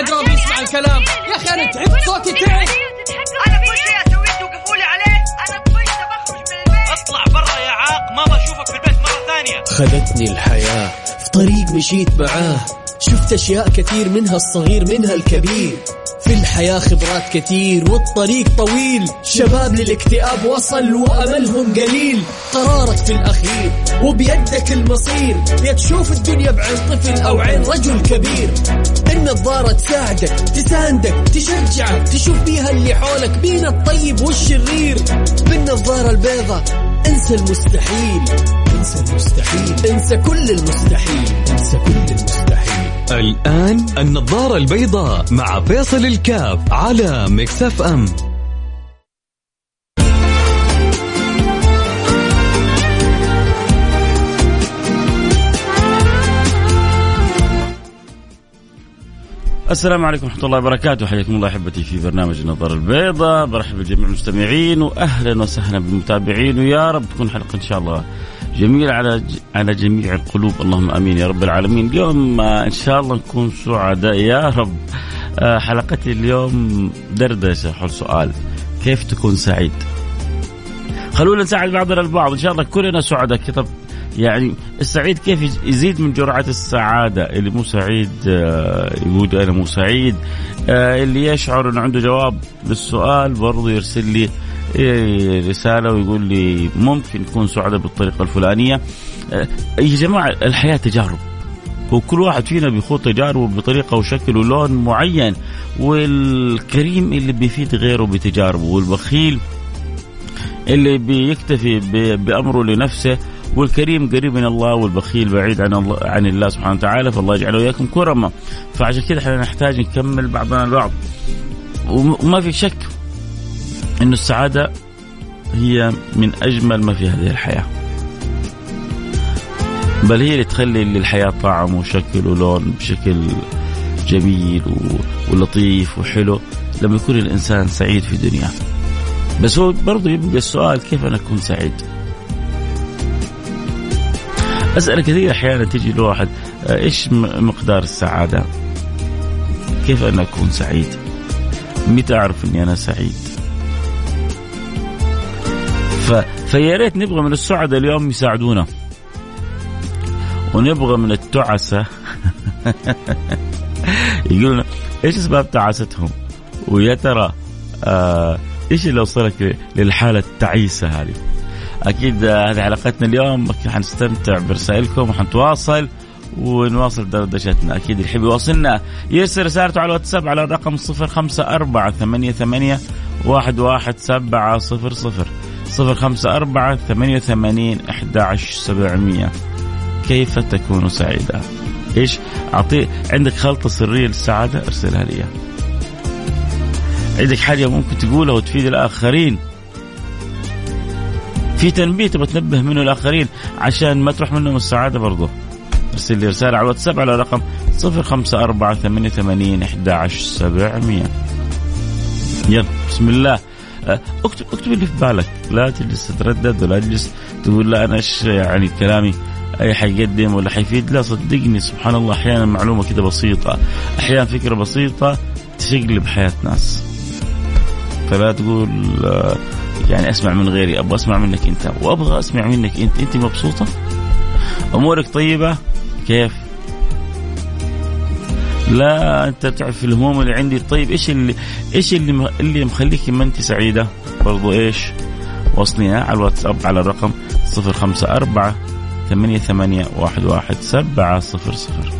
حد راضي يسمع الكلام. يا أخي أنا تعبت صوتي تعب أنا كل شيء اسويه توقفوا لي عليه؟ أنا طفشت بخرج من البيت. اطلع برا يا عاق ما بشوفك في البيت مرة ثانية. خذتني الحياة في طريق مشيت معاه. شفت أشياء كثير منها الصغير منها الكبير. في الحياة خبرات كثير والطريق طويل. شباب للاكتئاب وصل وأملهم قليل. قرارك في الأخير وبيدك المصير. يا تشوف الدنيا بعين طفل أو عين رجل كبير. النظارة تساعدك تساندك تشجعك تشوف بيها اللي حولك بين الطيب والشرير بالنظارة البيضة انسى المستحيل انسى المستحيل انسى كل المستحيل انسى كل المستحيل. الآن النظارة البيضاء مع فيصل الكاف على مكسف أم. السلام عليكم ورحمة الله وبركاته. حياكم الله أحبتي في برنامج النظارة البيضاء برحب بجميع المستمعين وأهلا وسهلا بالمتابعين. ويا رب تكون حلقة إن شاء الله جميلة على على جميع القلوب. اللهم آمين يا رب العالمين. اليوم آه، إن شاء الله نكون سعداء. يا رب آه، حلقتي اليوم دردشة. حول سؤال كيف تكون سعيد؟ خلونا نساعد بعضنا البعض. إن شاء الله كلنا سعداء. طب يعني السعيد كيف يزيد من جرعة السعادة؟ اللي مو سعيد آه، يقول أنا مو سعيد. آه، اللي يشعر أنه عنده جواب للسؤال برضه يرسل لي آه، رسالة ويقول لي ممكن نكون سعداء بالطريقة الفلانية. يا جماعة الحياة تجارب. وكل واحد فينا بيخوض تجاربه بطريقة وشكل ولون معين والكريم اللي بيفيد غيره بتجاربه والبخيل اللي بيكتفي بأمره لنفسه. والكريم قريب من الله والبخيل بعيد عن الله عن الله سبحانه وتعالى فالله يجعله واياكم كرما. فعشان كذا إحنا نحتاج نكمل بعضنا البعض. وما في شك إنه السعادة هي من أجمل ما في هذه الحياة. بل هي اللي تخلي للحياة طعم وشكل ولون بشكل جميل ولطيف وحلو. لما يكون الإنسان سعيد في دنياه. بس هو برضه يبقى السؤال كيف أنا أكون سعيد؟ أسئلة كثير أحيانا تجي لواحد آه، إيش مقدار السعادة؟ كيف أنا أكون سعيد؟ متى أعرف أني أنا سعيد؟ ف... فيا ريت نبغى من السعداء اليوم يساعدونا. ونبغى من التعسة. يقولون إيش أسباب تعاستهم؟ ويا ترى آه إيش اللي وصلك للحالة التعيسة هذه؟ أكيد هذه حلقتنا اليوم. حنستمتع برسائلكم وحنتواصل ونواصل دردشتنا. أكيد اللي يحب يواصلنا يرسل رسالته على الواتساب على الرقم 054 88 11700 054 88 11700 كيف تكون سعيدا؟ إيش؟ أعطي عندك خلطة سرية للسعادة؟ أرسلها لي. عندك حاجة ممكن تقولها وتفيد الآخرين؟ في تنبيه تبغى تنبه منه الآخرين عشان ما تروح منهم السعادة برضه ارسل لي رسالة على الواتساب على رقم 054 11700 يلا بسم الله. أه، اكتب اكتب اللي في بالك. لا تجلس تتردد ولا تجلس تقول لا أنا إيش يعني كلامي؟ أي حيقدم ولا حيفيد؟ لا صدقني سبحان الله أحيانا معلومة كده بسيطة. أحيانا فكرة بسيطة تشقلب حياة ناس. فلا تقول آه، يعني أسمع من غيري أبغى أسمع منك أنت وأبغى أسمع منك أنت أنت مبسوطة؟ أمورك طيبة؟ كيف؟ لا أنت تعرف الهموم اللي عندي طيب إيش اللي إيش اللي اللي مخليك ما أنت سعيدة؟ برضو إيش؟ وصلينا على الواتساب على الرقم 054 88 11700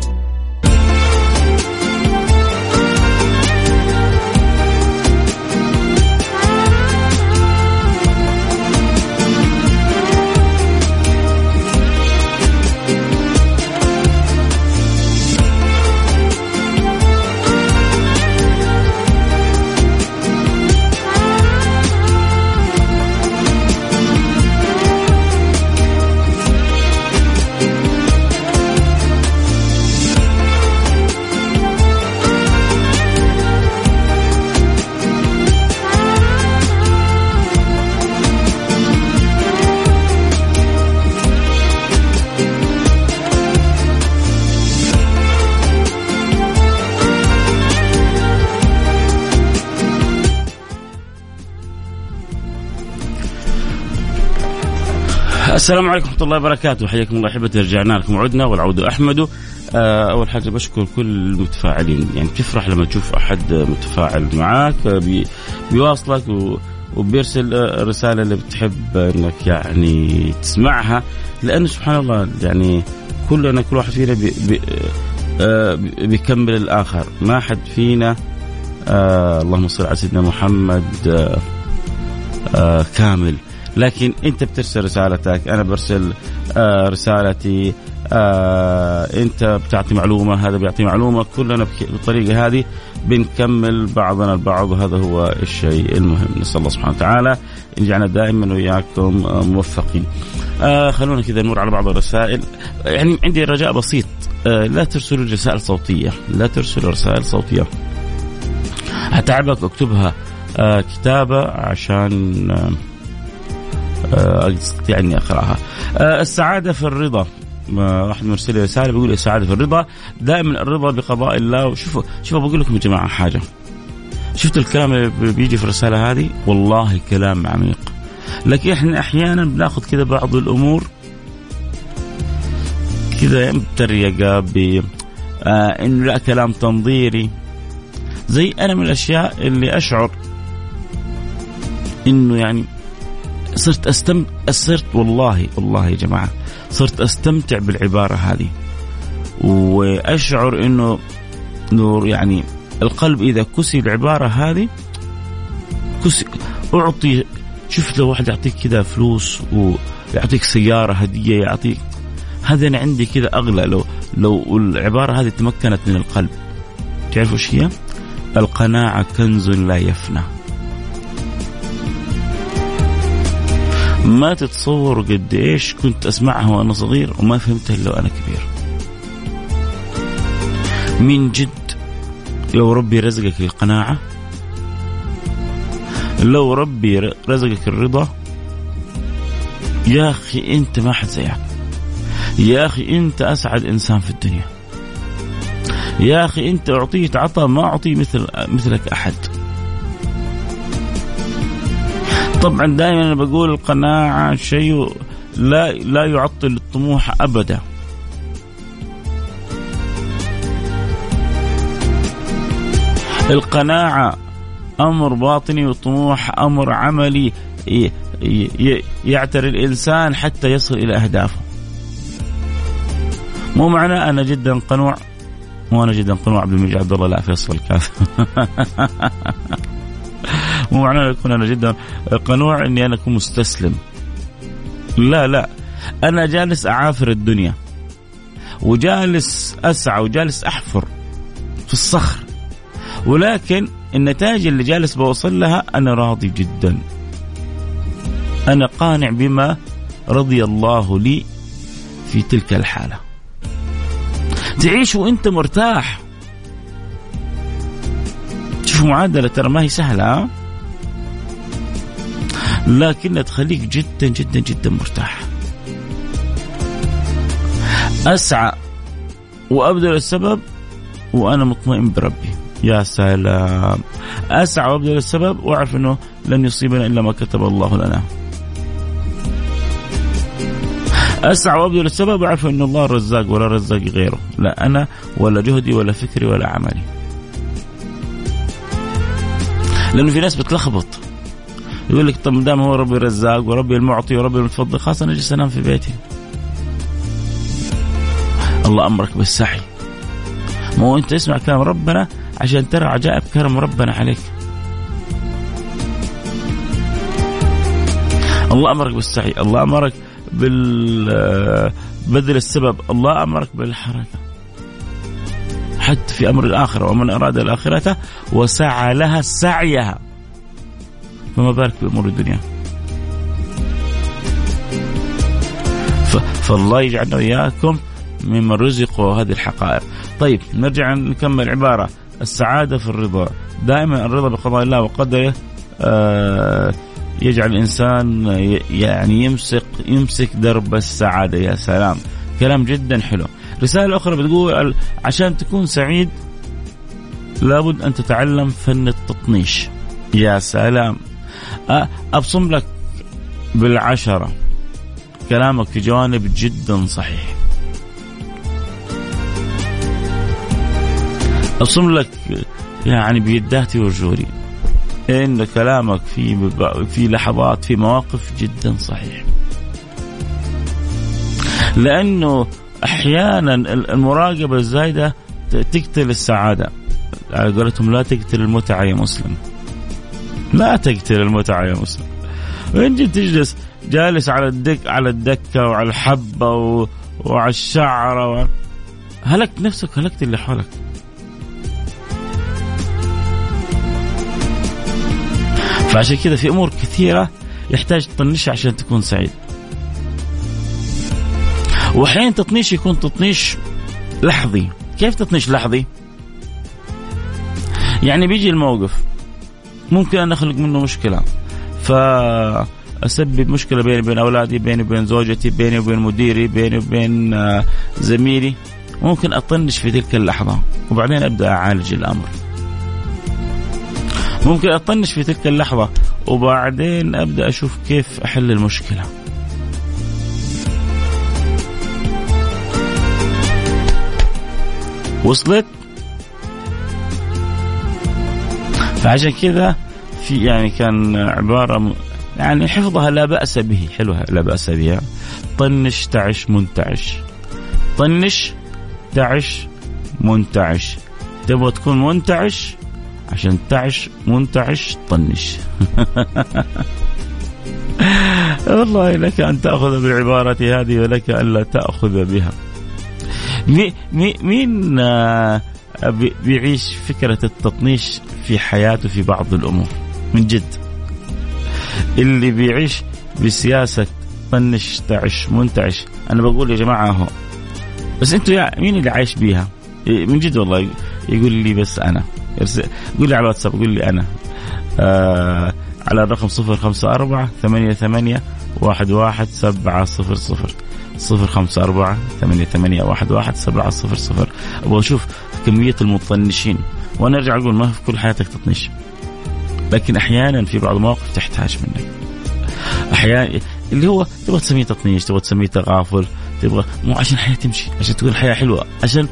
السلام عليكم ورحمة الله وبركاته. حياكم الله أحبتي رجعنا لكم. وعدنا والعود أحمد. آه، أول حاجة بشكر كل المتفاعلين. يعني بتفرح لما تشوف أحد متفاعل معك آه، بي بيواصلك وبيرسل آه، رسالة اللي بتحب إنك يعني تسمعها. لأنه سبحان الله يعني كلنا كل واحد فينا بي بي بيكمل الآخر. ما حد فينا اللهم صل على سيدنا محمد كامل. لكن انت بترسل رسالتك أنا برسل آه رسالتي آه انت بتعطي معلومة هذا بيعطي معلومة كلنا بالطريقة هذه بنكمل بعضنا البعض وهذا هو الشيء المهم. نسأل الله سبحانه وتعالى إن جعلنا دائما وإياكم موفقين. آه خلونا كذا نمر على بعض الرسائل. يعني عندي رجاء بسيط. آه لا ترسلوا رسائل صوتية. لا ترسلوا رسائل صوتية. هتعبك أكتبها آه كتابة عشان آه آه، أستطيع أني أقرأها. آه، السعادة في الرضا. واحد مرسل لي رسالة بيقول السعادة في الرضا. دائما الرضا بقضاء الله. وشوفوا شوفوا بقول لكم يا جماعة حاجة. شفت الكلام اللي بيجي في الرسالة هذه؟ والله كلام عميق. لكن إحنا أحيانا بناخذ كذا بعض الأمور. كذا بتريقه ب آه إنه لا كلام تنظيري. زي أنا من الأشياء اللي أشعر إنه يعني صرت استم صرت والله والله يا جماعة صرت أستمتع بالعبارة هذه. وأشعر إنه نور يعني القلب إذا كسي العبارة هذه كسي أعطي شفت لو واحد يعطيك كذا فلوس ويعطيك سيارة هدية يعطيك هذا أنا عندي كذا أغلى. لو لو العبارة هذه تمكنت من القلب تعرفوا إيش هي؟ القناعة كنز لا يفنى. ما تتصوروا قد إيش كنت أسمعها وأنا صغير وما فهمتها إلا وأنا كبير. من جد لو ربي رزقك القناعة لو ربي رزقك الرضا يا أخي أنت ما حد زيك. يا أخي أنت أسعد إنسان في الدنيا. يا أخي أنت أعطيت عطاء ما اعطيه مثل مثلك أحد. طبعا دائما أنا بقول القناعة شيء لا لا يعطل الطموح ابدا. القناعة أمر باطني والطموح أمر عملي يعتري الإنسان حتى يصل إلى أهدافه. مو معناه أنا جدا قنوع مو أنا جدا قنوع عبد المجيد عبد الله لا فيصل كاف مو معناه يكون أنا جدا قنوع إني أنا أكون مستسلم. لا لا. أنا جالس أعافر الدنيا وجالس أسعى وجالس أحفر في الصخر. ولكن النتائج اللي جالس بوصل لها أنا راضي جدا. أنا قانع بما رضي الله لي في تلك الحالة. تعيش وأنت مرتاح. شوف معادلة ترى ما هي سهلة لكنها تخليك جدا جدا جدا مرتاح. أسعى وابذل السبب وأنا مطمئن بربي. يا سلام. أسعى وابذل السبب وأعرف إنه لن يصيبنا إلا ما كتب الله لنا. أسعى وابذل السبب وأعرف ان الله الرزاق ولا رزاق غيره. لا أنا ولا جهدي ولا فكري ولا عملي. لأنه في ناس بتلخبط. يقول لك طب دام هو ربي الرزاق وربي المعطي وربي المتفضل خلاص أنا أجلس أنام في بيتي. الله أمرك بالسعي. ما هو أنت اسمع كلام ربنا عشان ترى عجائب كرم ربنا عليك. الله أمرك بالسعي الله أمرك بال بذل السبب الله أمرك بالحركة. حتى في أمر الآخرة ومن أراد الآخرة وسعى لها سعيها. فما بالك بأمور الدنيا فالله يجعلنا وإياكم ممن رزقوا هذه الحقائق. طيب نرجع نكمل عبارة السعادة في الرضا، دائما الرضا بقضاء الله وقدره آه يجعل الإنسان يعني يمسك يمسك درب السعادة يا سلام، كلام جدا حلو. رسالة أخرى بتقول عشان تكون سعيد لابد أن تتعلم فن التطنيش. يا سلام أبصم لك بالعشرة. كلامك في جوانب جدا صحيح. أصم لك يعني بيداتي ورجولي إن كلامك في في لحظات في مواقف جدا صحيح. لأنه أحيانا المراقبة الزايدة تقتل السعادة. على قولتهم لا تقتل المتعة يا مسلم. لا تقتل المتعة يا مسلم وانت تجلس جالس على الدك على الدكة وعلى الحبة و... وعلى الشعرة و... هلكت نفسك هلكت اللي حولك فعشان كذا في أمور كثيرة يحتاج تطنشها عشان تكون سعيد. واحيانا تطنيش يكون تطنيش لحظي، كيف تطنيش لحظي؟ يعني بيجي الموقف ممكن أن اخلق منه مشكلة. فأسبب مشكلة بيني وبين أولادي، بيني وبين زوجتي، بيني وبين مديري، بيني وبين آه، زميلي، ممكن أطنش في تلك اللحظة وبعدين أبدأ أعالج الأمر. ممكن أطنش في تلك اللحظة وبعدين أبدأ أشوف كيف أحل المشكلة. وصلت؟ فعشان كذا في يعني كان عبارة يعني حفظها لا بأس به. حلوها لا بأس بها. طنش تعش منتعش. طنش تعش منتعش. تبغى تكون منتعش؟ عشان تعش منتعش طنش. والله لك أن تأخذ بالعبارة هذه ولك ألا تأخذ بها. مين آه، بيعيش فكرة التطنيش في حياته في بعض الأمور من جد. اللي بيعيش بسياسة طنش تعش منتعش. أنا بقول يا جماعة هو بس أنتوا مين اللي عايش بيها؟ من جد والله يقول لي بس أنا. قول لي على الواتساب قول لي أنا. آه على الرقم صفر خمسة أربعة ثمانية ثمانية واحد واحد سبعة صفر صفر. صفر خمسة أربعة ثمانية ثمانية واحد واحد سبعة صفر صفر. أبغى أشوف كمية المطنشين وأنا أرجع أقول ما في كل حياتك تطنش. لكن أحيانا في بعض المواقف تحتاج منك. أحيانا اللي هو تبغى تسميه تطنيش تبغى تسميه تغافل تبغى مو عشان الحياة تمشي عشان تكون الحياة حلوة عشان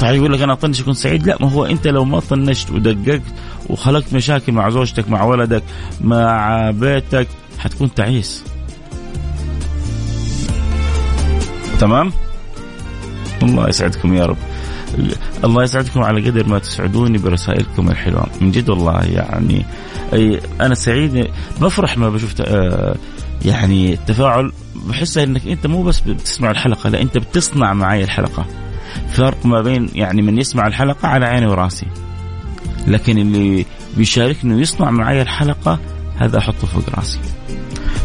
طيب يقول لك أنا أطنش أكون سعيد؟ لا ما هو أنت لو ما طنشت ودققت وخلقت مشاكل مع زوجتك مع ولدك مع بيتك حتكون تعيس. تمام؟ الله يسعدكم يا رب. الله يسعدكم على قدر ما تسعدوني برسائلكم الحلوة. من جد والله يعني أي أنا سعيد بفرح ما بشوف آه، يعني التفاعل. بحس إنك أنت مو بس بتسمع الحلقة لا أنت بتصنع معي الحلقة. فرق ما بين يعني من يسمع الحلقة على عيني وراسي. لكن اللي بيشاركني ويصنع معي الحلقة هذا أحطه فوق راسي.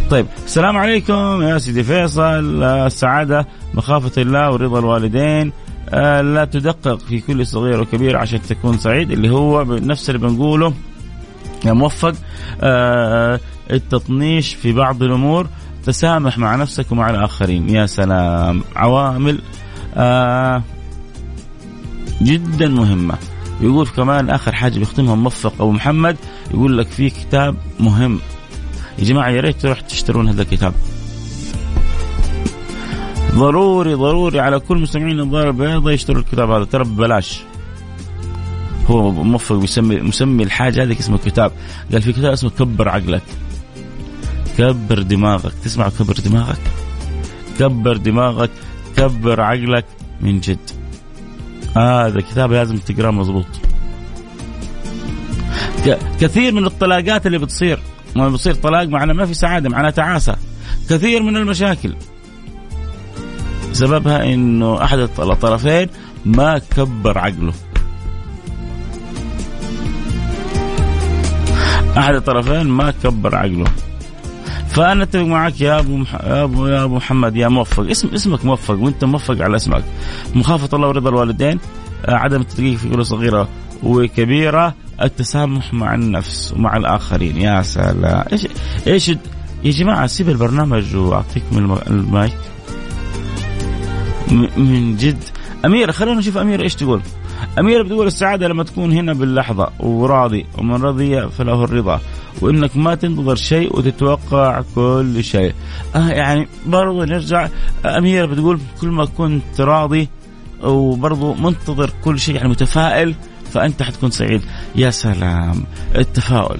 طيب السلام عليكم يا سيدي فيصل السعادة مخافة الله ورضا الوالدين. آه، لا تدقق في كل صغير وكبير عشان تكون سعيد اللي هو نفس اللي بنقوله. يا موفق. آه، التطنيش في بعض الأمور. تسامح مع نفسك ومع الآخرين. يا سلام. عوامل آه جدا مهمة. يقول كمان آخر حاجة بيختمها موفق أبو محمد يقول لك في كتاب مهم. يا جماعة يا ريت تروح تشترون هذا الكتاب. ضروري ضروري على كل مستمعين النظاره البيضاء يشتروا الكتاب هذا. ترى ببلاش. هو موفق بيسمي مسمي الحاجة هذه اسمه كتاب قال في كتاب اسمه كبر عقلك. كبر دماغك. تسمع كبر دماغك؟ كبر دماغك كبر عقلك من جد. هذا آه كتاب لازم تقراه مضبوط. كثير من الطلاقات اللي بتصير. ما بتصير طلاق معنا ما في سعادة معنا تعاسة. كثير من المشاكل. سببها إنه أحد الطرفين ما كبر عقله. أحد الطرفين ما كبر عقله. فأنا أتفق معك يا أبو مح... يا ابو يا أبو محمد يا موفق. اسم اسمك موفق وأنت موفق على اسمك. مخافة الله ورضا الوالدين آه، عدم التدقيق في كل صغيرة وكبيرة. التسامح مع النفس ومع الآخرين. يا سلام. إيش إيش يا جماعة سيب البرنامج واعطيكم المايك. من جد. أميرة خلينا نشوف أميرة إيش تقول. أميرة بتقول السعادة لما تكون هنا باللحظة وراضي ومن رضي فله الرضا وإنك ما تنتظر شيء وتتوقع كل شيء. آه يعني برضو نرجع. أميرة بتقول كل ما كنت راضي وبرضو منتظر كل شيء يعني متفائل فأنت حتكون سعيد. يا سلام. التفاؤل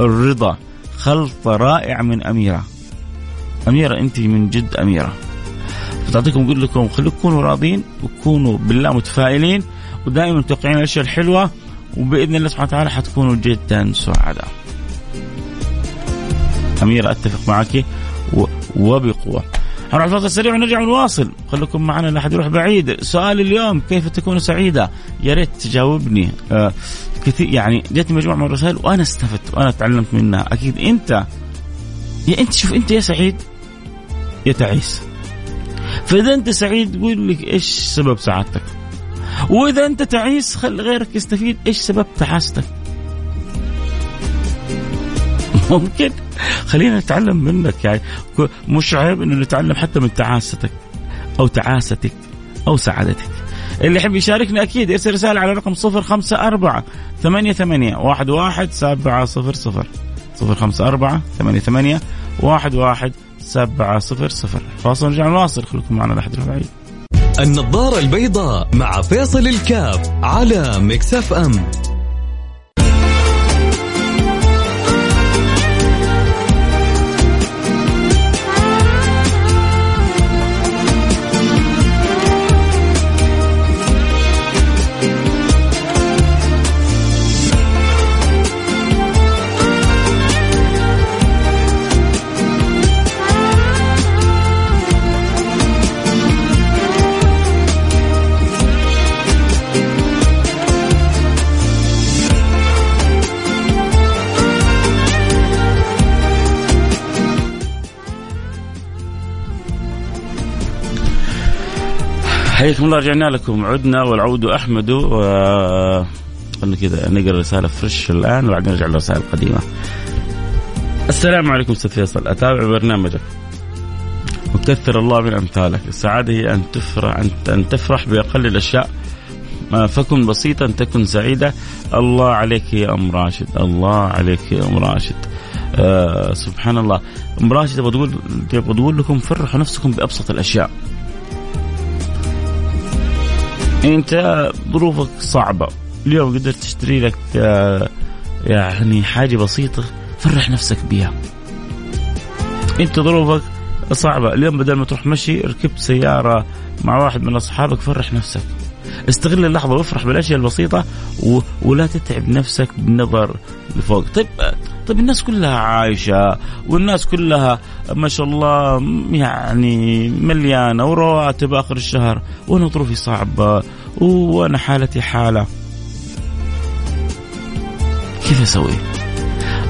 الرضا خلطة رائعة من أميرة. أميرة أنت من جد أميرة. فتعطيكم أقول لكم خليكم تكونوا راضين وكونوا بالله متفائلين ودائما متوقعين الأشياء الحلوة وبإذن الله سبحانه وتعالى حتكونوا جدا سعداء. أميرة أتفق معك وبقوة. هنروح الفاصل سريع ونرجع ونواصل. خليكم معنا لا احد يروح بعيد. سؤال اليوم كيف تكون سعيدة؟ يا ريت تجاوبني. آه كثير يعني جاتني مجموعة من الرسائل وأنا استفدت وأنا تعلمت منها. أكيد انت يا أنت شوف أنت يا سعيد يا تعيس. فإذا أنت سعيد قول لك إيش سبب سعادتك. وإذا أنت تعيس خل غيرك يستفيد إيش سبب تعاستك ممكن؟ خلينا نتعلم منك يعني. مش عيب إنه نتعلم حتى من تعاستك أو تعاستك أو سعادتك. اللي يحب يشاركنا أكيد ارسل رسالة على رقم 054 ثمانية ثمانية واحد واحد سبعة صفر صفر. صفر خمسة أربعة ثمانية ثمانية واحد واحد سبعة صفر صفر. فاصل نرجع نواصل خليكم معنا لحد بعيد النظارة البيضاء مع فيصل الكاف على مكسف أم. حياكم الله رجعنا لكم. عدنا والعود أحمد و خلنا كذا نقرأ رسالة فريش الآن وبعدين نرجع للرسائل القديمة. السلام عليكم أستاذ فيصل. أتابع برنامجك. وكثر الله من أمثالك، السعادة هي أن تفرح ان تفرح بأقل الأشياء. فكن بسيطا تكن سعيدة الله عليك يا أم راشد. الله عليك يا أم راشد. آه سبحان الله. أم راشد بتقول بتقول لكم فرحوا نفسكم بأبسط الأشياء. انت ظروفك صعبة. اليوم قدرت تشتري لك آه، يعني حاجة بسيطة فرح نفسك بها انت ظروفك صعبة. اليوم بدل ما تروح مشي ركبت سيارة مع واحد من أصحابك فرح نفسك. استغل اللحظة وافرح بالأشياء البسيطة و... ولا تتعب نفسك بالنظر لفوق. طيب طيب الناس كلها عايشة والناس كلها ما شاء الله يعني مليانة ورواتب آخر الشهر وأنا ظروفي صعبة وأنا حالتي حالة. كيف أسوي؟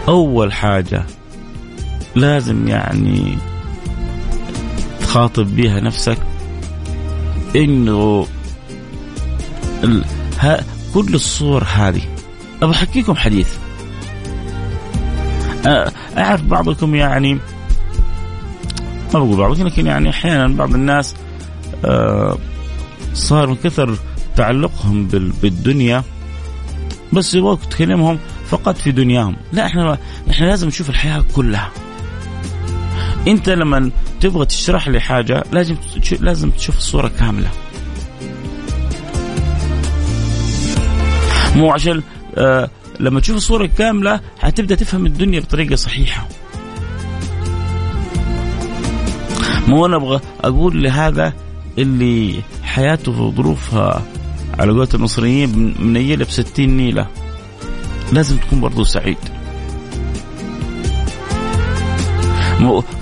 أول حاجة لازم يعني تخاطب بها نفسك إنه ال... ها كل الصور هذه. ابى أحكيكم حديث. أعرف بعضكم يعني ما بقول بعضكم لكن يعني أحيانا بعض الناس صار من كثر تعلقهم بالدنيا بس يبغاك تكلمهم فقط في دنياهم. لا إحنا إحنا لازم نشوف الحياة كلها. أنت لما تبغى تشرح لي حاجة لازم لازم تشوف الصورة كاملة. مو عشان آه لما تشوف الصورة كاملة حتبدأ تفهم الدنيا بطريقة صحيحة. مو أنا أبغى أقول لهذا اللي حياته وظروفها على قولة المصريين منيلة بستين نيلة. لازم تكون برضو سعيد.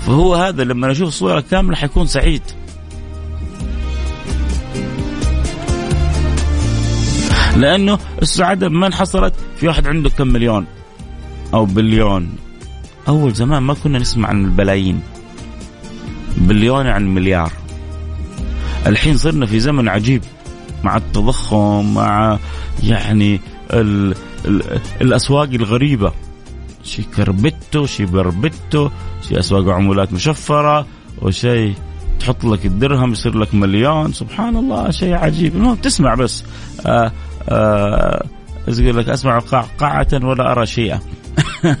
فهو هذا لما أشوف الصورة كاملة حيكون سعيد. لأنه السعاده ما انحصرت في واحد عنده كم مليون؟ أو بليون. أول زمان ما كنا نسمع عن البلايين. بليون عن مليار. الحين صرنا في زمن عجيب. مع التضخم مع يعني ال ال الأسواق الغريبة. شي كربتو شي بربتو شي أسواق عمولات مشفرة وشي تحط لك الدرهم يصير لك مليون. سبحان الله شيء عجيب. المهم تسمع بس. آه يقول لك؟ أسمع قعقعة ولا أرى شيئا.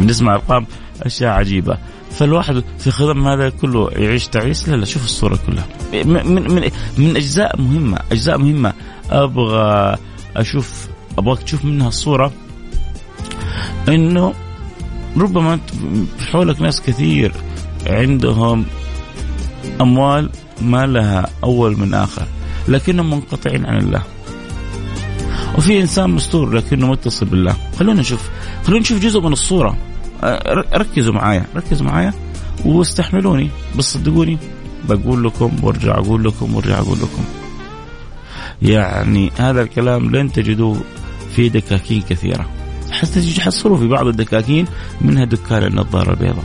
بنسمع ارقام أشياء عجيبة. فالواحد في خدم هذا كله يعيش تعيس لا لا شوف الصورة كلها. من من من أجزاء مهمة أجزاء مهمة. أبغى أشوف أبغاك تشوف منها الصورة. إنه ربما في حولك ناس كثير عندهم أموال ما لها أول من آخر. لكنهم منقطعين عن الله. وفي إنسان مستور لكنه متصل بالله. خلونا نشوف. خلونا نشوف جزء من الصورة. ركزوا معايا. ركزوا معايا. واستحملوني. بس صدقوني بقول لكم وارجع أقول لكم وارجع أقول لكم. يعني هذا الكلام لن تجدوه في دكاكين كثيرة. حتى تحصلوا في بعض الدكاكين منها دكان النظارة البيضاء.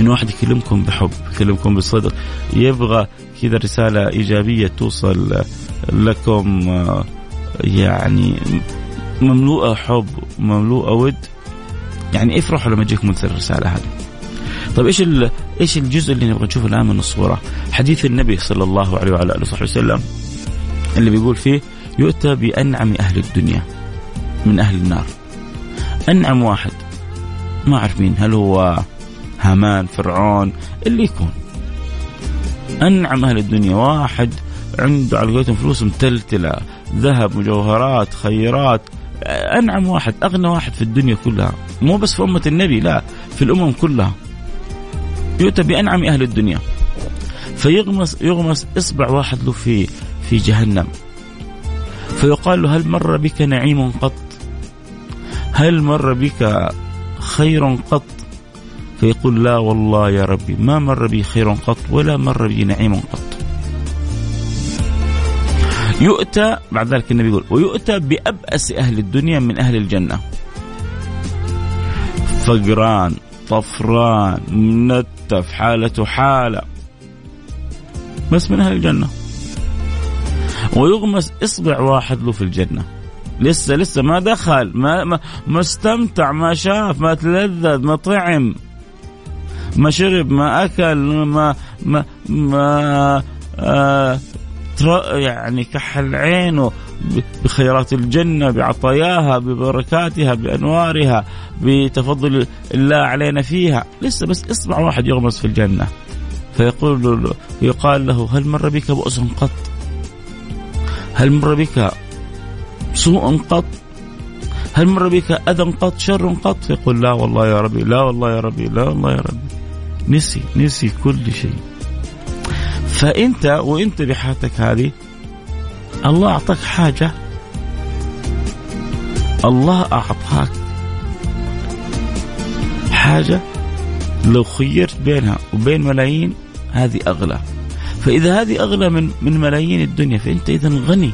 انه واحد يكلمكم بحب يكلمكم بصدق يبغى كذا رسالة إيجابية توصل لكم يعني مملوءة حب مملوءة ود يعني افرحوا لما تجيكم الرسالة هذه طيب إيش إيش الجزء اللي نبغى نشوفه الآن من الصورة؟ حديث النبي صلى الله عليه وعلى آله وصحبه وسلم اللي بيقول فيه يؤتى بأنعم أهل الدنيا من أهل النار. أنعم واحد ما أعرف مين هل هو هامان فرعون اللي يكون. أنعم أهل الدنيا. واحد عنده على قولتهم فلوس متلتلة ذهب مجوهرات خيرات. أنعم واحد أغنى واحد في الدنيا كلها. مو بس في أمة النبي لا في الأمم كلها. يؤتى بأنعم أهل الدنيا. فيغمس يغمس إصبع واحد له في في جهنم. فيقال له هل مر بك نعيم قط؟ هل مر بك خير قط؟ فيقول لا والله يا ربي ما مر بي خير قط ولا مر بي نعيم قط. يؤتى بعد ذلك النبي يقول ويؤتى بأبأس أهل الدنيا من أهل الجنة. فقران طفران منتف حالته حالة. بس من أهل الجنة. ويغمس إصبع واحد له في الجنة. لسه لسه ما دخل ما ما, ما استمتع ما شاف ما تلذذ ما طعم. ما شرب ما أكل ما ما ما آه يعني كحل عينه بخيرات الجنة بعطاياها ببركاتها بأنوارها بتفضل الله علينا فيها. لسه بس إصبع واحد يغمس في الجنة فيقول له يقال له هل مر بك بؤس قط؟ هل مر بك سوء قط؟ هل مر بك أذى قط؟ شر قط؟ فيقول لا والله يا ربي لا والله يا ربي لا والله يا ربي. نسي نسي كل شيء. فأنت وأنت بحالتك هذه الله أعطاك حاجة. الله أعطاك حاجة لو خيرت بينها وبين ملايين هذه أغلى. فإذا هذه أغلى من من ملايين الدنيا فأنت إذا غني.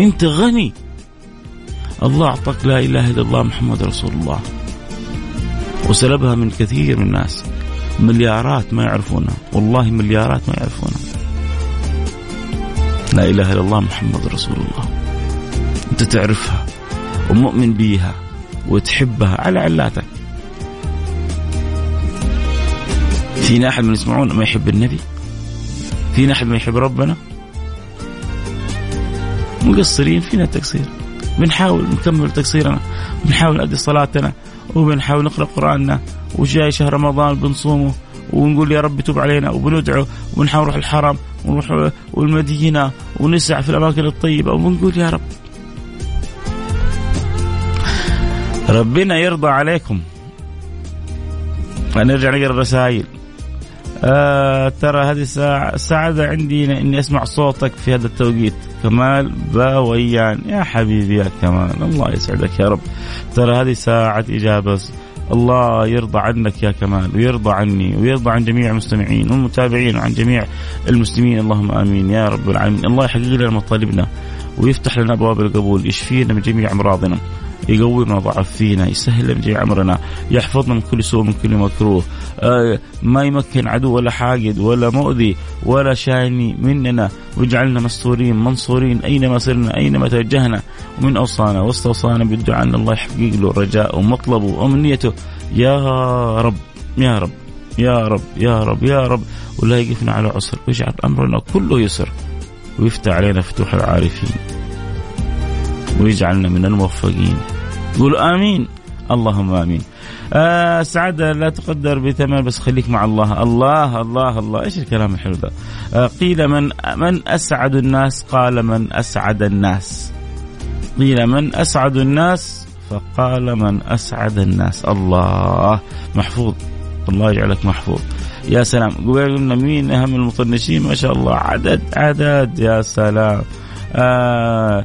أنت غني. الله أعطاك لا إله إلا الله محمد رسول الله. وسلبها من كثير من الناس. مليارات ما يعرفونها والله مليارات ما يعرفونها لا إله إلا الله محمد رسول الله. أنت تعرفها ومؤمن بيها وتحبها على علاتك. فينا أحد من يسمعون ما يحب النبي؟ فينا أحد ما يحب ربنا؟ مقصرين فينا تقصير بنحاول نكمل تقصيرنا بنحاول نأدي صلاتنا وبنحاول نقرأ قرآننا وجاي شهر رمضان بنصومه ونقول يا رب توب علينا وبندعو ونحاول نروح الحرم ونروح والمدينة ونسعى في الأماكن الطيبة ونقول يا رب. ربنا يرضى عليكم. فنرجع نقرا الرسائل. آه ترى هذه ساعة سعادة عندي إني أسمع صوتك في هذا التوقيت. كمال باويان. يا حبيبي يا كمال. الله يسعدك يا رب. ترى هذه ساعة إجابة الله يرضى عنك يا كمال ويرضى عني ويرضى عن جميع المستمعين والمتابعين وعن جميع المسلمين اللهم آمين يا رب العالمين. الله يحقق لنا مطالبنا ويفتح لنا أبواب القبول يشفينا من جميع أمراضنا. يقوي ما ضعف فينا يسهل جميع أمرنا يحفظنا من كل سوء من كل مكروه. آه ما يمكن عدو ولا حاقد ولا مؤذي ولا شاني مننا. واجعلنا مستورين منصورين أينما صرنا أينما توجهنا. ومن أوصانا واستوصانا بالدعاء أن الله يحقق له رجاءه ومطلبه وأمنيته. يا رب يا رب يا رب يا رب يا رب. ولا يقفنا على عسر. ويجعل أمرنا كله يسر. ويفتح علينا فتوح العارفين. ويجعلنا من الموفقين. قول آمين. اللهم آمين. آه السعادة لا تقدر بثمن بس خليك مع الله. الله الله الله. إيش الكلام الحلو ده؟ آه قيل من من أسعد الناس؟ قال من أسعد الناس. قيل من أسعد الناس؟ فقال من أسعد الناس. الله. محفوظ. الله يجعلك محفوظ. يا سلام. قلنا مين؟ أهم المطنشين. ما شاء الله. عدد عدد. يا سلام. آه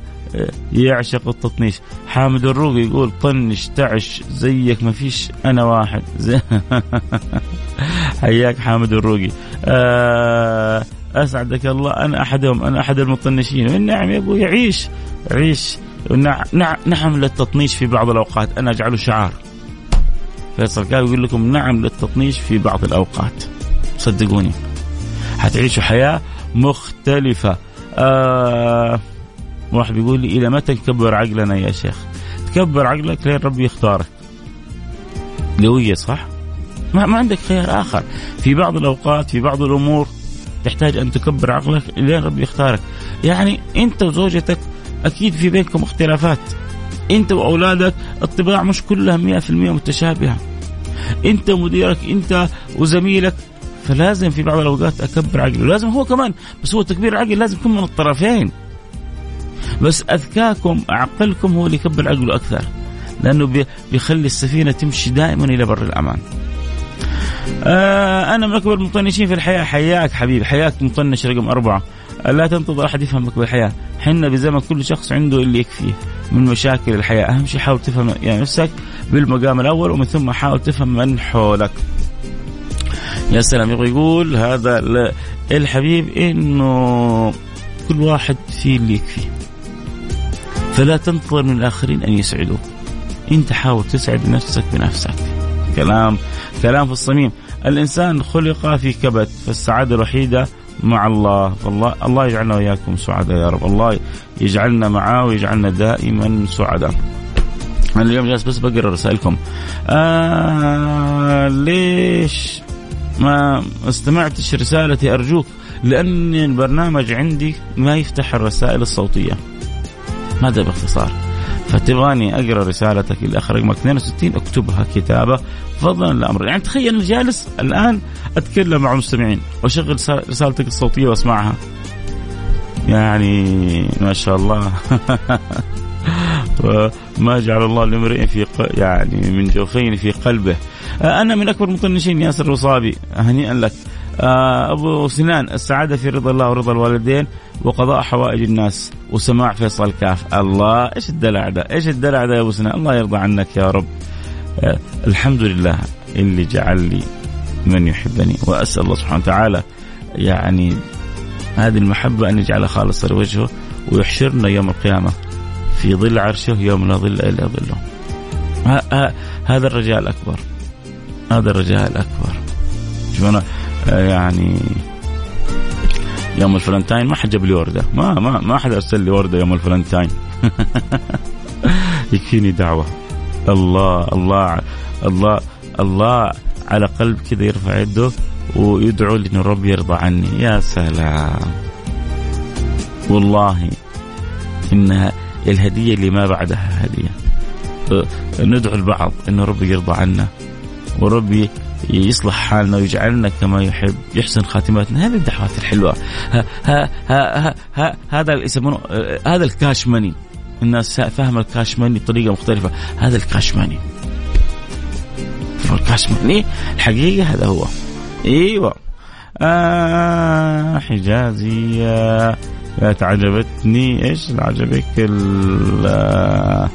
يعشق التطنيش. حامد الروقي يقول طنش تعش زيك ما فيش أنا واحد. زي حياك حامد الروقي آه أسعدك الله أنا أحدهم أنا أحد المطنشين. نعم يا أبوي عيش عيش. نعم للتطنيش في بعض الأوقات. أنا اجعله شعار. فيصل كاف يقول لكم نعم للتطنيش في بعض الأوقات. صدقوني. حتعيشوا حياة مختلفة. آه واحد بيقول لي إلى متى نكبر عقلنا يا شيخ؟ تكبر عقلك لين ربي يختارك. قوية صح؟ ما, ما عندك خيار آخر، في بعض الأوقات في بعض الأمور تحتاج أن تكبر عقلك لين ربي يختارك. يعني أنت وزوجتك أكيد في بينكم اختلافات. أنت وأولادك الطباع مش كلها 100% متشابهة. أنت ومديرك أنت وزميلك فلازم في بعض الأوقات أكبر عقله، لازم هو كمان بس هو تكبير العقل لازم يكون من الطرفين. بس أذكاكم عقلكم هو اللي يكبر عقله أكثر لأنه بيخلي السفينة تمشي دائما إلى بر الأمان. آه أنا من أكبر المطنشين في الحياة حياك حبيبي حياك مطنش رقم أربعة لا تنتظر أحد يفهمك بالحياة، حنا بزمن كل شخص عنده اللي يكفيه من مشاكل الحياة، أهم شيء حاول تفهم يعني نفسك بالمقام الأول ومن ثم حاول تفهم من حولك. يا سلام يبغى يقول هذا الحبيب إنه كل واحد فيه اللي يكفيه. فلا تنتظر من الآخرين أن يسعدوك. أنت حاول تسعد نفسك بنفسك. كلام كلام في الصميم. الإنسان خلق في كبد فالسعادة الوحيدة مع الله. فالله الله يجعلنا وإياكم سعداء يا رب. الله يجعلنا معاه ويجعلنا دائما سعداء. أنا اليوم جالس بس بقرا رسائلكم آه ليش ما استمعتش رسالتي أرجوك؟ لأن البرنامج عندي ما يفتح الرسائل الصوتية. هذا باختصار؟ فتبغاني أقرأ رسالتك الاخ رقمك 62 اكتبها كتابة فضلا لأمر. يعني تخيل أنا جالس الآن أتكلم مع المستمعين وأشغل رسالتك الصوتية وأسمعها. يعني ما شاء الله. ما جعل الله لامرئ في يعني من جوفين في قلبه. أنا من أكبر مطنشين ياسر الوصابي هنيئا لك. أبو سنان السعادة في رضا الله ورضا الوالدين وقضاء حوائج الناس وسماع فيصل كاف. الله إيش الدلع ده؟ إيش الدلع ده يا أبو سنان؟ الله يرضى عنك يا رب. آه الحمد لله اللي جعل لي من يحبني وأسأل الله سبحانه وتعالى يعني هذه المحبة أن يجعلها خالصه لوجهه ويحشرنا يوم القيامة في ظل عرشه يوم لا ظل إلا ظله. هذا الرجاء الاكبر هذا الرجاء الاكبر شوف أنا آه، يعني يوم الفلنتاين ما حد جاب لي وردة. ما ما ما حد أرسل لي وردة يوم الفلنتاين. يكفيني دعوة. الله الله الله الله على قلب كذا يرفع يده ويدعو لي إن ربي يرضى عني. يا سلام. والله إنها الهدية اللي ما بعدها هدية. أه، ندعو البعض إن ربي يرضى عنا. وربي يصلح حالنا ويجعلنا كما يحب. يحسن خاتمتنا هذه الدعوات الحلوة. ها ها ها ها هذا يسمونه هذا ال cash money. الناس فاهمة ال cash money بطريقة مختلفة. هذا ال cash money. ال cash money الحقيقة هذا هو. إيوه. آه حجازي آه عجبتني إيش عجبك آه،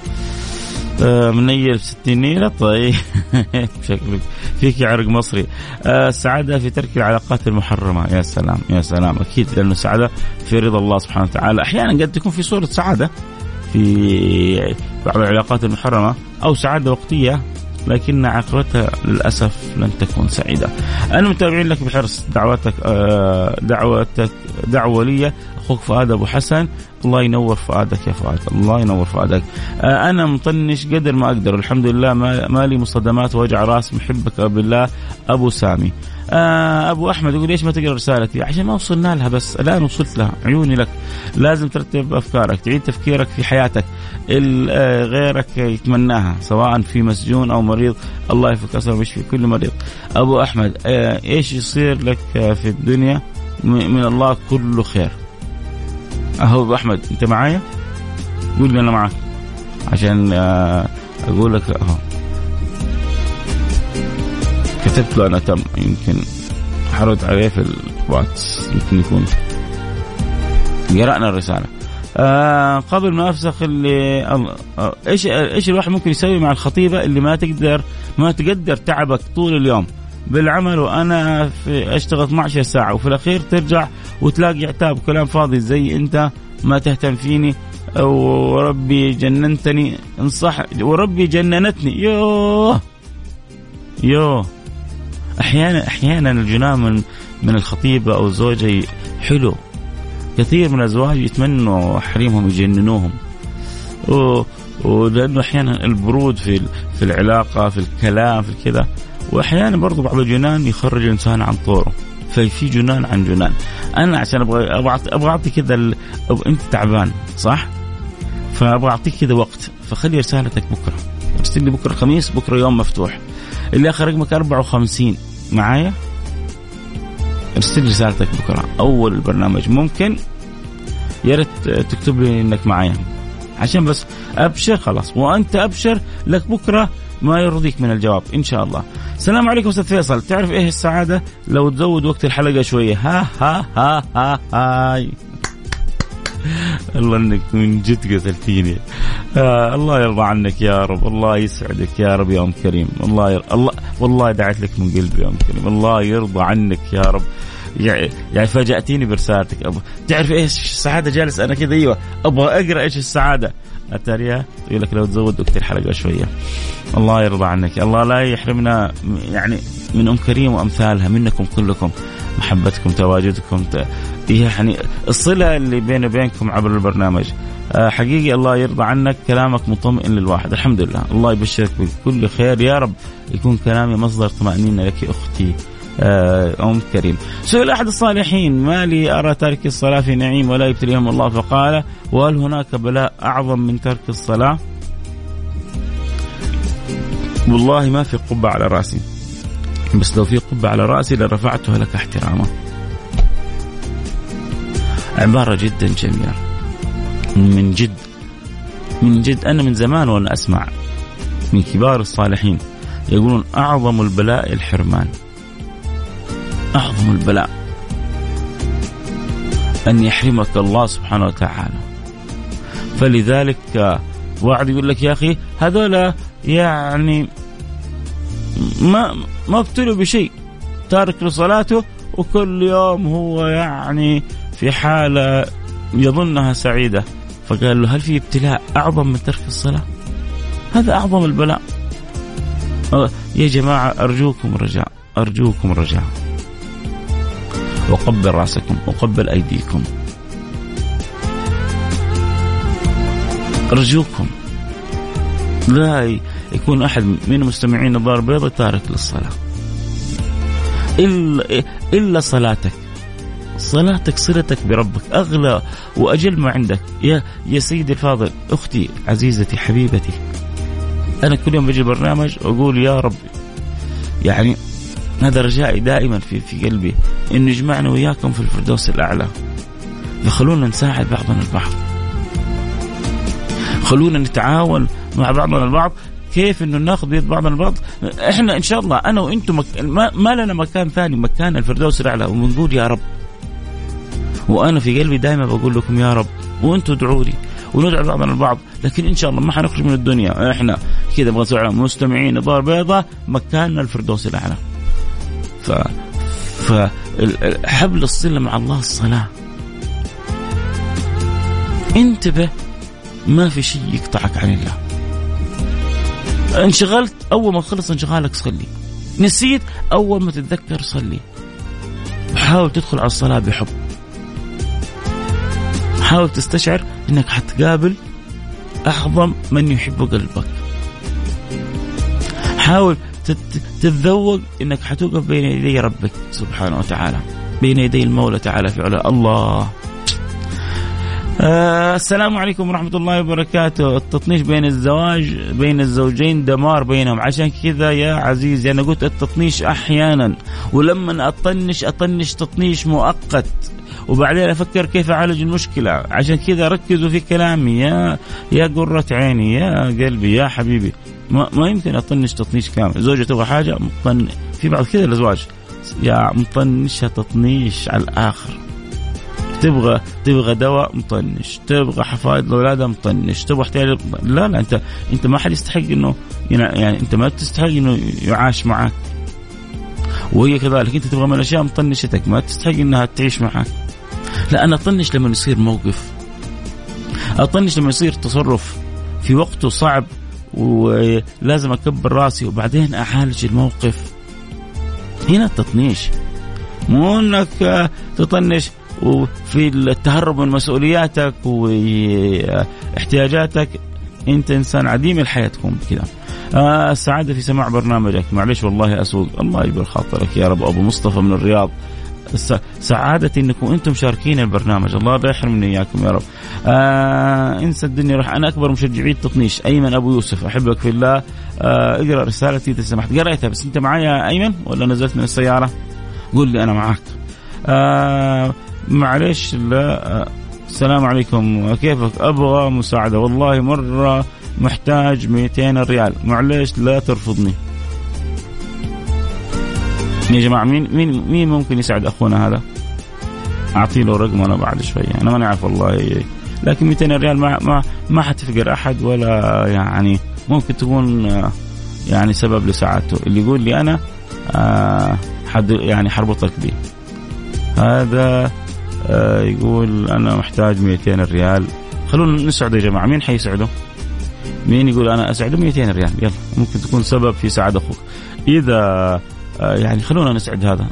منيل في ستينية طيب. شكلك فيك عرق مصري. آه السعادة في ترك العلاقات المحرمة. يا سلام يا سلام. أكيد لأنه السعادة في رضا الله سبحانه وتعالى. أحيانا قد تكون في صورة سعادة في بعض العلاقات المحرمة أو سعادة وقتية لكن عاقبتها للأسف لن تكون سعيدة. أنا متابعين لك بحرص دعواتك آه، دعوتك دعوة لي. أخوك فؤاد أبو حسن. الله ينور فؤادك يا فؤاد. الله ينور فؤادك. آه، أنا مطنش قدر ما أقدر. الحمد لله ما لي مصدمات وجع رأس محبك بالله أبو سامي. آه أبو أحمد يقول ليش ما تقرأ رسالتي؟ عشان ما وصلنا لها بس. الآن وصلت لها. عيوني لك. لازم ترتب أفكارك. تعيد تفكيرك في حياتك. آه، غيرك يتمناها سواء في مسجون أو مريض. الله يفك اسره ويشفي كل مريض. أبو أحمد آه إيش يصير لك في الدنيا؟ من الله كله خير. أهو أحمد أنت معايا؟ قول لي أنا معك عشان آه أقول لك أهو. كتبت له أنا تم يمكن حرد عليه في الواتس يمكن يكون. قرأنا الرسالة. آه قبل ما أفسخ اللي آه إيش إيش الواحد ممكن يسوي مع الخطيبة اللي ما تقدر ما تقدر تعبك طول اليوم؟ بالعمل وأنا في أشتغل 12 ساعة وفي الأخير ترجع وتلاقي عتاب كلام فاضي زي أنت ما تهتم فيني وربي جننتني انصح وربي جننتني. يوه! يوه! أحيانا أحيانا الجنان من من الخطيبه أو الزوجه حلو. كثير من الأزواج يتمنوا حريمهم يجننوهم. ولأنه أحيانا البرود في في العلاقة في الكلام في كذا. واحيانا برضو بعض الجنان يخرج الإنسان عن طوره ففي جنان عن جنان. أنا عشان أبغى أبغى اعطي كذا ال... أنت تعبان صح؟ فأبغى أعطيك كذا وقت فخلي رسالتك بكرة. ارسل لي بكرة الخميس بكرة يوم مفتوح. اللي آخر رقمك 54 معايا؟ ارسل رسالتك بكرة. أول البرنامج ممكن. يا ريت تكتب لي إنك معايا. عشان بس أبشر خلاص. وأنت أبشر لك بكرة ما يرضيك من الجواب إن شاء الله. السلام عليكم أستاذ فيصل، تعرف إيه السعادة؟ لو تزود وقت الحلقة شوية ها ها ها ها هاي. الله إنك من جد قتلتيني آه الله يرضى عنك يا رب الله يسعدك يا رب يا أم كريم الله. الله والله دعيت لك من قلبي يا أم كريم الله يرضى عنك يا رب يعني يعني فاجأتيني برسالتك. أبو تعرف إيش السعادة؟ جالس أنا كذا أيوه. أبغى أقرأ إيش السعادة. اتاريها يقول لك لو تزود وقت الحلقة شوية. الله يرضى عنك. الله لا يحرمنا يعني من أم كريم وأمثالها منكم كلكم. محبتكم تواجدكم يعني الصلة اللي بيني وبينكم عبر البرنامج. آه، حقيقي الله يرضى عنك كلامك مطمئن للواحد الحمد لله. الله يبشرك بكل خير. يا رب يكون كلامي مصدر طمأنينة لك أختي. أم كريم. سئل أحد الصالحين ما لي أرى ترك الصلاة في نعيم ولا يبتليهم الله؟ فقال وهل هناك بلاء أعظم من ترك الصلاة؟ والله ما في قبة على رأسي. بس لو في قبة على رأسي لرفعتها لك احتراما. عبارة جدا جميلة. من جد من جد أنا من زمان وأنا أسمع من كبار الصالحين يقولون أعظم البلاء الحرمان. أعظم البلاء. أن يحرمك الله سبحانه وتعالى. فلذلك واحد يقول لك يا أخي هذولا يعني ما ما ابتلوا بشيء. تارك لصلاته وكل يوم هو يعني في حالة يظنها سعيدة. فقال له هل في ابتلاء أعظم من ترك الصلاة؟ هذا أعظم البلاء. يا جماعة أرجوكم رجاء أرجوكم رجاء. وقبل رأسكم وقبل أيديكم. أرجوكم. لا يكون أحد من مستمعين الدار البيضاء تارك للصلاة. إلا, إلا صلاتك. صلاتك صلتك بربك. أغلى وأجل ما عندك. يا يا سيدي الفاضل أختي عزيزتي حبيبتي. أنا كل يوم بجي البرنامج أقول يا رب يعني هذا رجائي دائما في في قلبي انه يجمعنا وياكم في الفردوس الأعلى. فخلونا نساعد بعضنا البعض. خلونا نتعاون مع بعضنا البعض. كيف إنه ناخذ بيد بعضنا البعض؟ إحنا إن شاء الله أنا وإنتم مك... ما... ما لنا مكان ثاني مكان الفردوس الأعلى. ونقول يا رب. وأنا في قلبي دائما بقول لكم يا رب. وإنتم ادعوا لي. وندعو بعضنا البعض. لكن إن شاء الله ما حنخرج من الدنيا. إحنا كذا نبغى مستمعين دار بيضاء مكاننا الفردوس الأعلى. ف فحبل الصلة مع الله الصلاة. انتبه ما في شيء يقطعك عن الله. انشغلت أول ما تخلص انشغالك صلي. نسيت أول ما تتذكر صلي. حاول تدخل على الصلاة بحب. حاول تستشعر إنك حتقابل أعظم من يحب قلبك. حاول تتذوق إنك حتوقف بين يدي ربك سبحانه وتعالى. بين يدي المولى تعالى في علا الله. آه السلام عليكم ورحمة الله وبركاته. التطنيش بين الزواج بين الزوجين دمار بينهم. عشان كذا يا عزيزي أنا قلت التطنيش أحيانا. ولما أطنش أطنش تطنيش مؤقت. وبعدين أفكر كيف أعالج المشكلة. عشان كذا ركزوا في كلامي. يا يا قرة عيني يا قلبي يا حبيبي. ما, ما يمكن أطنش تطنيش كامل. زوجة تبغى حاجة مطن في بعض كذا الأزواج. يا مطنشها تطنيش على الآخر. تبغى تبغى دواء مطنش. تبغى حفايض لأولادها مطنش. تبغى احتياج لا لا انت أنت ما حد يستحق انه يعني أنت ما تستحق إنه يعاش معك وهي كذلك أنت تبغى من الأشياء مطنشتك ما تستحق إنها تعيش معك لا أنا أطنش لما يصير موقف. أطنش لما يصير تصرف في وقته صعب ولازم أكبر رأسي وبعدين اعالج الموقف. هنا التطنيش. مو إنك تطنش وفي التهرب من مسؤولياتك واحتياجاتك. أنت إنسان عديم الحياة تكون بكذا. آه السعادة في سماع برنامجك. معلش والله أسوق. الله يجبر خاطرك يا رب. أبو مصطفى من الرياض. سعادتي انكم أنتم شاركين البرنامج. الله لا يحرمني إياكم يا رب. آه انسى الدنيا راح أنا أكبر مشجعي التطنيش أيمن أبو يوسف أحبك في الله. آه اقرأ رسالتي إذا سمحت. قريتها بس أنت معايا أيمن ولا نزلت من السيارة؟ قول لي أنا معك آه معلش لا آه السلام عليكم. كيفك؟ أبغى مساعدة. والله مرة محتاج 200 ريال. معلش لا ترفضني. يا جماعة مين مين مين ممكن يساعد أخونا هذا؟ اعطي له رقم أنا بعد شوية. أنا ما نعرف والله. لكن 200 ريال ما ما ما حتفقر أحد ولا يعني ممكن تكون يعني سبب لسعادته اللي يقول لي أنا آه حد يعني حربطك به هذا آه يقول أنا محتاج 200 ريال. خلونا نسعده يا جماعة. مين حيسعده؟ مين يقول أنا أسعده 200 ريال؟ يلا ممكن تكون سبب في سعاده أخوك. إذا آه، يعني خلونا نسعد هذا.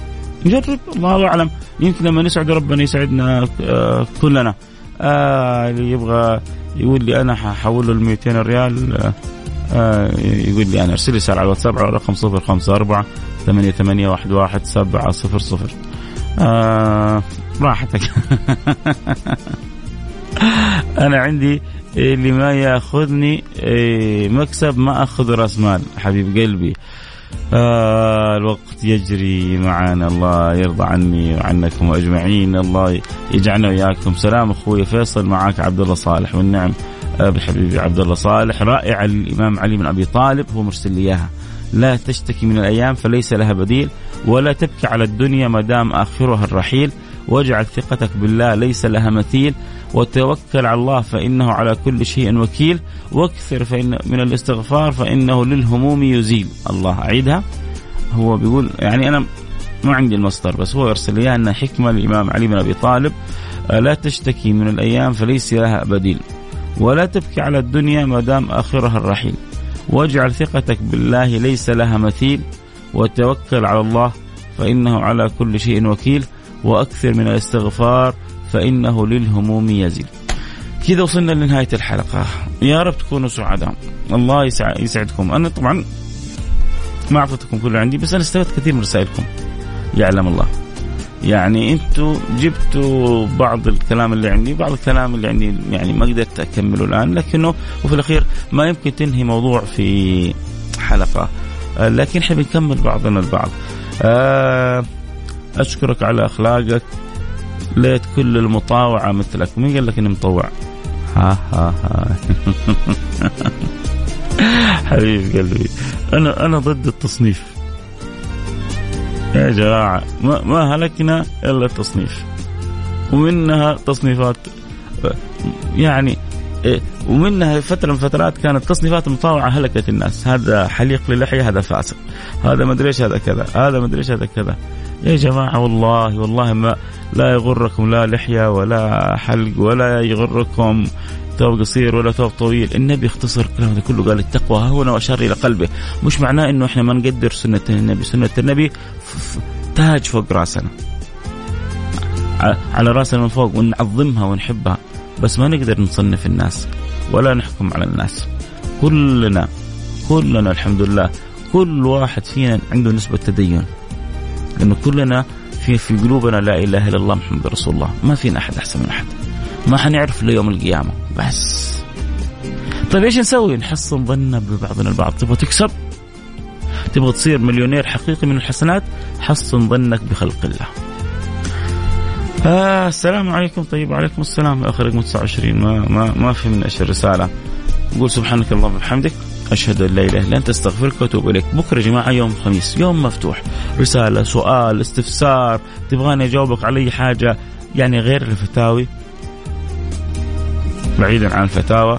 نجرب الله أعلم. يمكن لما نسعد ربنا يسعدنا آه، كلنا. آه اللي يبغى يقول لي أنا ححول له ال 200 ريال آه يقول لي أنا أرسل لي رسالة على الواتساب على رقم 054 ثمانية ثمانية واحد واحد سبعة صفر صفر. آه راحتك. أنا عندي اللي ما ياخذني مكسب ما أخذ رأس مال حبيب قلبي. آه الوقت يجري معنا الله يرضى عني وعنكم أجمعين. الله يجعلنا وياكم سلام أخوي فيصل. معك عبد الله صالح والنعم. آه بحبيبي عبد الله صالح. رائع الإمام علي بن أبي طالب. هو مرسل لي إياها. لا تشتكي من الأيام فليس لها بديل ولا تبكي على الدنيا ما دام آخرها الرحيل. واجعل ثقتك بالله ليس لها مثيل وتوكل على الله فإنه على كل شيء وكيل. وأكثر فإن من الاستغفار فإنه للهموم يزيل. الله أعيدها. هو بيقول يعني أنا ما عندي المصدر بس هو يرسل لي أن حكمة الإمام علي بن أبي طالب. لا تشتكي من الأيام فليس لها بديل. ولا تبكي على الدنيا ما دام آخرها الرحيل. واجعل ثقتك بالله ليس لها مثيل وتوكل على الله فإنه على كل شيء وكيل. وأكثر من الاستغفار فإنه للهموم يزل كذا وصلنا لنهاية الحلقة. يا رب تكونوا سعداء. الله يسعدكم. أنا طبعا ما أعطيتكم كل عندي بس أنا استفدت كثير من رسائلكم. يعلم الله. يعني أنتم جبتوا بعض الكلام اللي عندي بعض الكلام اللي عندي يعني ما قدرت أكمله الآن لكنه وفي الأخير ما يمكن تنهي موضوع في حلقة. لكن إحنا بنكمل بعضنا البعض. آه، أشكرك على إخلاقك. ليت كل المطاوعة مثلك. مين قال لك إني مطوع؟ ها ها ها. حبيب قلبي. أنا أنا ضد التصنيف. يا جماعة ما, ما هلكنا إلا التصنيف. ومنها تصنيفات يعني ومنها فترة من فترات كانت تصنيفات المطاوعة هلكت الناس. هذا حليق للحية هذا فاسق. هذا ما أدري إيش هذا كذا. هذا ما أدري إيش هذا كذا. يا جماعة والله والله ما لا يغركم لا لحية ولا حلق ولا يغركم ثوب قصير ولا ثوب طويل. النبي اختصر الكلام هذا كله قال التقوى ها هنا واشار إلى قلبه. مش معناه إنه إحنا ما نقدر سنة النبي. سنة النبي تاج فوق راسنا. على راسنا من فوق ونعظمها ونحبها. بس ما نقدر نصنف الناس ولا نحكم على الناس. كلنا كلنا الحمد لله. كل واحد فينا عنده نسبة تدين. لأنه كلنا في في قلوبنا لا إله إلا الله محمد رسول الله ما فينا أحد أحسن من أحد ما حنعرف ليوم القيامة بس طيب إيش نسوي؟ نحسن ظننا ببعضنا البعض، تبغى تكسب؟ تبغى تصير مليونير حقيقي من الحسنات؟ حسن ظنك بخلق الله. آه السلام عليكم طيب وعليكم السلام اخر رقم 29 ما ما ما فهمنا إيش الرساله. قول سبحانك اللهم وبحمدك أشهد أن لا إله إلا أنت أستغفرك وأتوب إليك. بكرة يا جماعة يوم خميس يوم مفتوح. رسالة سؤال استفسار تبغاني أجاوبك على أي حاجة يعني غير الفتاوي. بعيدا عن الفتاوى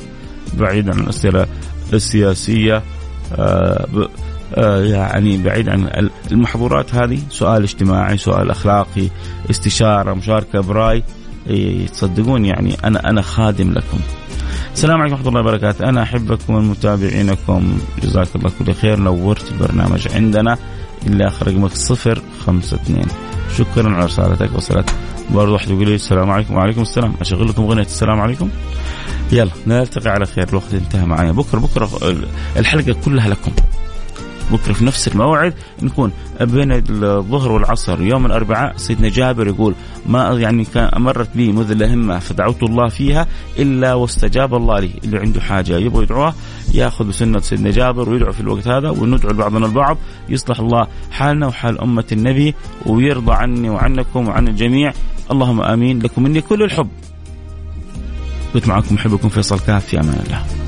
بعيدا عن الأسئلة السياسية آه آه يعني بعيد عن المحظورات هذه. سؤال اجتماعي سؤال أخلاقي استشارة مشاركة برأي. تصدقون يعني أنا أنا خادم لكم. السلام عليكم ورحمة الله وبركاته. أنا أحبكم ومتابعينكم جزاك الله كل خير. نورت البرنامج عندنا اللي اخر رقمك صفر خمسة اثنين. شكرا على رسالتك. وصلت برضه واحد يقول لي السلام عليكم. وعليكم السلام. اشغل لكم أغنية السلام عليكم. يلا نلتقي على خير. الوقت انتهى معايا بكرة بكرة الحلقة كلها لكم. بكرة في نفس الموعد نكون بين الظهر والعصر. يوم الأربعاء سيدنا جابر يقول ما يعني كان مرت بي مذله همه فدعوت الله فيها إلا واستجاب الله لي. اللي عنده حاجة يبغى يدعوها يأخذ بسنة سيدنا جابر ويدعو في الوقت هذا وندعو لبعضنا البعض يصلح الله حالنا وحال أمة النبي ويرضى عني وعنكم وعن الجميع. اللهم آمين. لكم مني كل الحب. كنت معكم محبكم فيصل كاف في أمان الله.